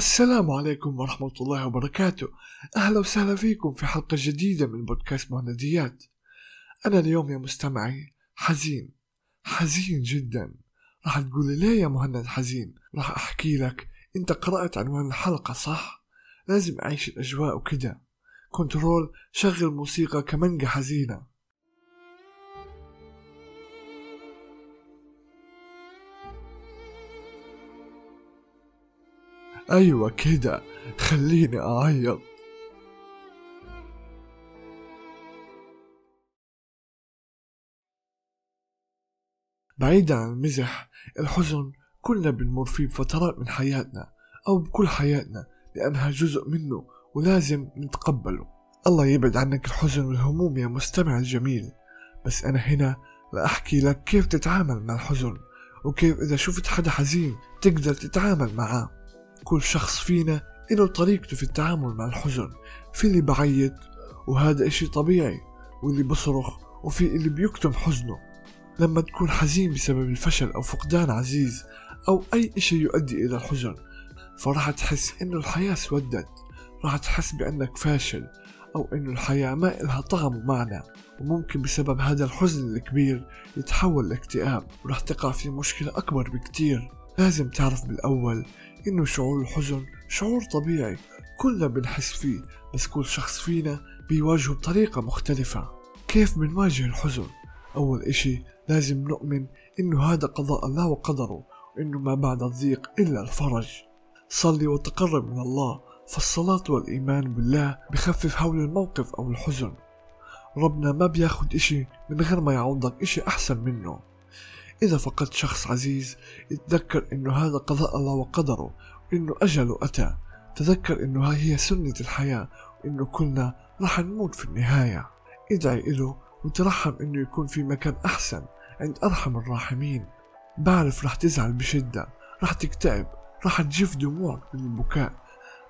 السلام عليكم ورحمة الله وبركاته. أهلا وسهلا فيكم في حلقة جديدة من بودكاست مهنديات. أنا اليوم يا مستمعي حزين حزين جدا. راح تقولي ليه يا مهند حزين؟ راح أحكي لك. أنت قرأت عنوان الحلقة صح؟ لازم أعيش الأجواء وكده. كنترول شغل موسيقى كمانجا حزينة. أيوة كده خليني أعيط. بعيدا عن المزح الحزن كلنا بنمر فيه بفترات من حياتنا أو بكل حياتنا لأنها جزء منه ولازم نتقبله. الله يبعد عنك الحزن والهموم يا مستمع الجميل. بس أنا هنا لأحكي لك كيف تتعامل مع الحزن وكيف إذا شفت حدا حزين تقدر تتعامل معاه. كل شخص فينا له طريقته في التعامل مع الحزن في اللي بعيط وهذا إشي طبيعي واللي بصرخ وفي اللي بيكتم حزنه. لما تكون حزين بسبب الفشل أو فقدان عزيز أو أي إشي يؤدي إلى الحزن فراح تحس إنه الحياة سودت. راح تحس بأنك فاشل أو إنه الحياة ما إلها طعم ومعنى. وممكن بسبب هذا الحزن الكبير يتحول لاكتئاب وراح تقع في مشكلة أكبر بكتير. لازم تعرف بالأول إنه شعور الحزن شعور طبيعي كلنا بنحس فيه بس كل شخص فينا بيواجهه بطريقة مختلفة. كيف بنواجه الحزن؟ أول إشي لازم نؤمن إنه هذا قضاء الله وقدره وإنه ما بعد الضيق إلا الفرج. صلي وتقرب من الله فالصلاة والإيمان بالله بخفف هول الموقف أو الحزن. ربنا ما بياخد إشي من غير ما يعوضك إشي أحسن منه. إذا فقدت شخص عزيز اتذكر إنه هذا قضاء الله وقدره وإنه أجله أتى. تذكر إنه هاي هي سنة الحياة وإنه كلنا رح نموت في النهاية. ادعي إله وترحم إنه يكون في مكان أحسن عند أرحم الراحمين. بعرف رح تزعل بشدة رح تكتئب رح تجف دموعك من البكاء.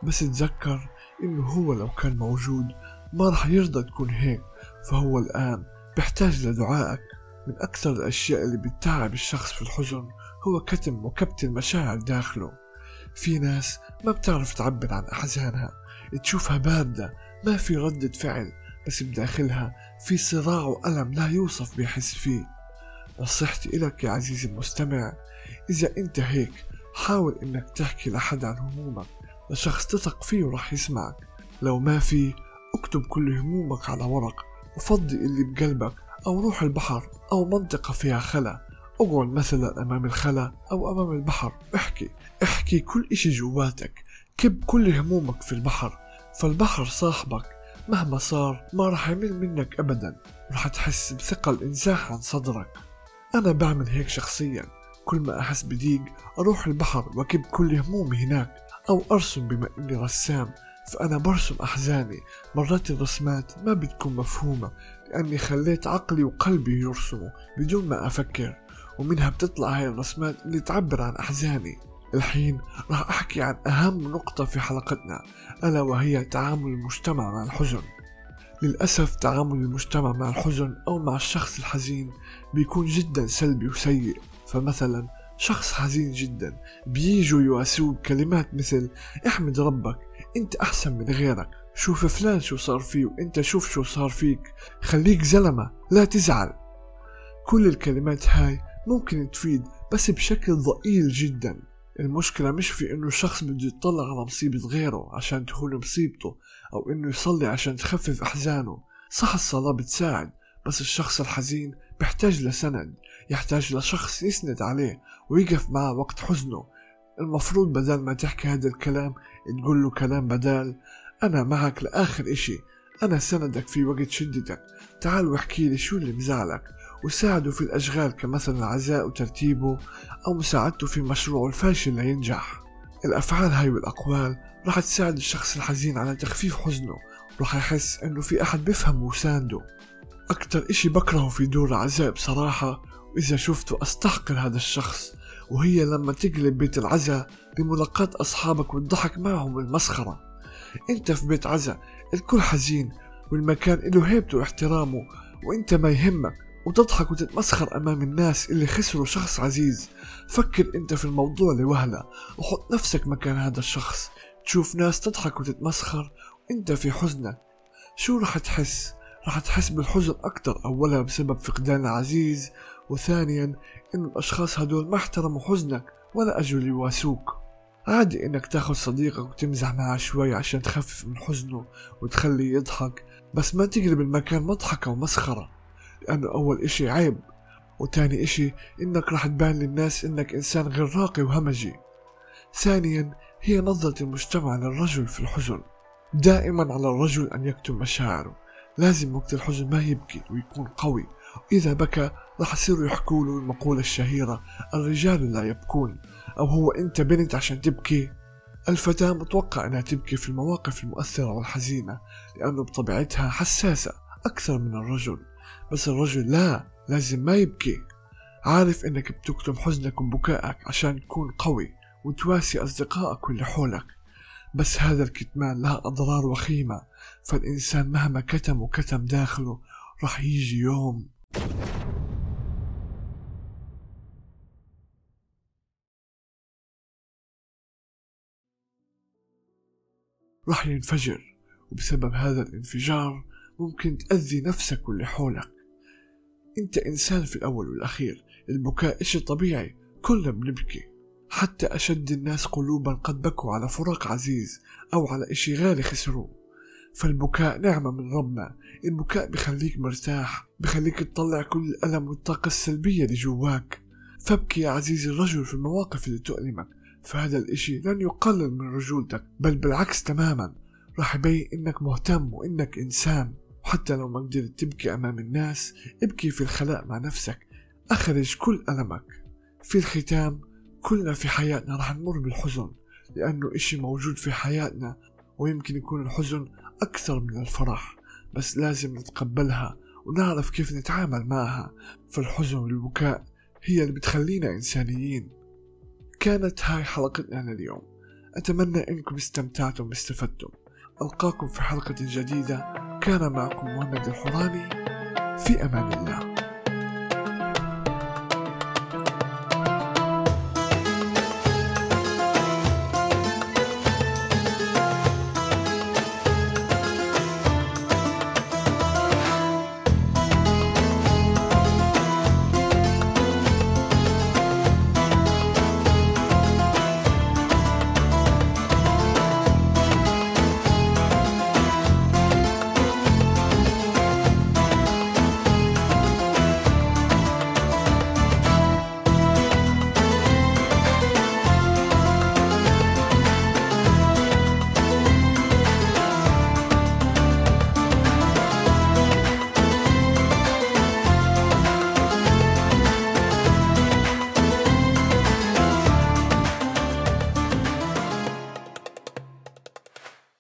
بس تذكر إنه هو لو كان موجود ما رح يرضى تكون هيك. فهو الآن بيحتاج لدعائك. من أكثر الأشياء اللي بتتعب الشخص في الحزن هو كتم وكبت المشاعر داخله. في ناس ما بتعرف تعبر عن أحزانها تشوفها باردة ما في ردة فعل بس بداخلها في صراع وألم لا يوصف بيحس فيه. نصيحتي إلك يا عزيزي المستمع إذا أنت هيك حاول إنك تحكي لحد عن همومك لشخص تثق فيه وراح يسمعك. لو ما في اكتب كل همومك على ورق وفضي اللي بقلبك أو روح البحر أو منطقة فيها خلا. أقعد مثلا أمام الخلا أو أمام البحر. احكي احكي كل إشي جواتك. كب كل همومك في البحر. فالبحر صاحبك. مهما صار ما رح يمل منك أبدا. رح تحس بثقة الإنزاح عن صدرك. أنا بعمل هيك شخصيا. كل ما أحس بضيق أروح البحر وأكب كل همومي هناك أو أرسم بما إني رسام. فأنا برسم أحزاني. مرات الرسمات ما بتكون مفهومة. لأني خليت عقلي وقلبي يرسموا بدون ما أفكر ومنها بتطلع هاي الرسمات اللي تعبر عن أحزاني. الحين راح أحكي عن أهم نقطة في حلقتنا ألا وهي تعامل المجتمع مع الحزن. للأسف تعامل المجتمع مع الحزن أو مع الشخص الحزين بيكون جدا سلبي وسيء. فمثلا شخص حزين جدا بيجوا يواسوه بكلمات مثل إحمد ربك أنت أحسن من غيرك شوف فلان شو صار فيه وانت شوف شو صار فيك. خليك زلمة لا تزعل. كل الكلمات هاي ممكن تفيد بس بشكل ضئيل جدا. المشكلة مش في إنه الشخص بده يطلع على مصيبة غيره عشان تهون مصيبته أو إنه يصلي عشان تخفف أحزانه. صح الصلاة بتساعد بس الشخص الحزين بيحتاج لسند يحتاج لشخص يسند عليه ويقف معه وقت حزنه. المفروض بدل ما تحكي هذا الكلام تقول له كلام بدال أنا معك لآخر إشي. أنا سندك في وقت شدتك. تعال واحكي لي شو اللي مزعلك وساعده في الأشغال كمثلا العزاء وترتيبه أو مساعدته في مشروعه الفاشل لينجح الأفعال هاي والأقوال راح تساعد الشخص الحزين على تخفيف حزنه. راح يحس إنه في أحد بيفهمه وسانده. أكتر إشي بكرهه في دور العزاء بصراحة وإذا شفته أستحقر هذا الشخص. وهي لما تقلب بيت العزاء بملاقاة أصحابك والضحك معهم المسخرة. أنت في بيت عزاء الكل حزين والمكان له هيبته واحترامه وأنت ما يهمك وتضحك وتتمسخر أمام الناس اللي خسروا شخص عزيز. فكر أنت في الموضوع لوهلة وحط نفسك مكان هذا الشخص. تشوف ناس تضحك وتتمسخر وإنت في حزنك. شو رح تحس؟ رح تحس بالحزن أكتر أولا بسبب فقدان العزيز وثانيا إن الأشخاص هدول ما احترموا حزنك ولا أجوا ليواسوك عادي إنك تاخد صديقك وتمزح معه شوي عشان تخفف من حزنه وتخليه يضحك بس ما تقلب المكان مضحكة ومسخرة لأنه أول إشي عيب وتاني إشي إنك راح تبان للناس إنك إنسان غير راقي وهمجي. ثانيا هي نظرة المجتمع للرجل في الحزن. دائما على الرجل أن يكتم مشاعره لازم وقت الحزن ما يبكي ويكون قوي وإذا بكى راح يصيروا يحكوا له المقولة الشهيرة الرجال لا يبكون. أو هو أنت بنت عشان تبكي؟ الفتاة متوقع أنها تبكي في المواقف المؤثرة والحزينة لأنه بطبيعتها حساسة أكثر من الرجل. بس الرجل لا لازم ما يبكي. عارف إنك بتكتم حزنك وبكائك عشان تكون قوي وتواسي أصدقائك واللي حولك. بس هذا الكتمان له أضرار وخيمة فالإنسان مهما كتم وكتم داخله راح يجي يوم. راح ينفجر وبسبب هذا الانفجار ممكن تأذي نفسك واللي حولك. أنت إنسان في الأول والأخير البكاء اشي طبيعي كلنا بنبكي حتى أشد الناس قلوبا قد بكوا على فراق عزيز أو على إشي غالي خسروه فالبكاء نعمة من ربنا. البكاء بخليك مرتاح بخليك تطلع كل الألم والطاقة السلبية اللي جواك. فابكي يا عزيزي الرجل في المواقف اللي تؤلمك. فهذا الإشي لن يقلل من رجولتك بل بالعكس تماما. راح يبين إنك مهتم وإنك إنسان. وحتى لو ما قدرت تبكي أمام الناس ابكي في الخلاء مع نفسك. أخرج كل ألمك. في الختام كلنا في حياتنا رح نمر بالحزن لأنه إشي موجود في حياتنا ويمكن يكون الحزن أكثر من الفرح. بس لازم نتقبلها ونعرف كيف نتعامل معها. فالحزن والبكاء هي اللي بتخلينا إنسانيين. كانت هاي حلقتنا لليوم أتمنى إنكم استمتعتم واستفدتم. ألقاكم في حلقة جديدة. كان معكم مهند الحراني. في أمان الله.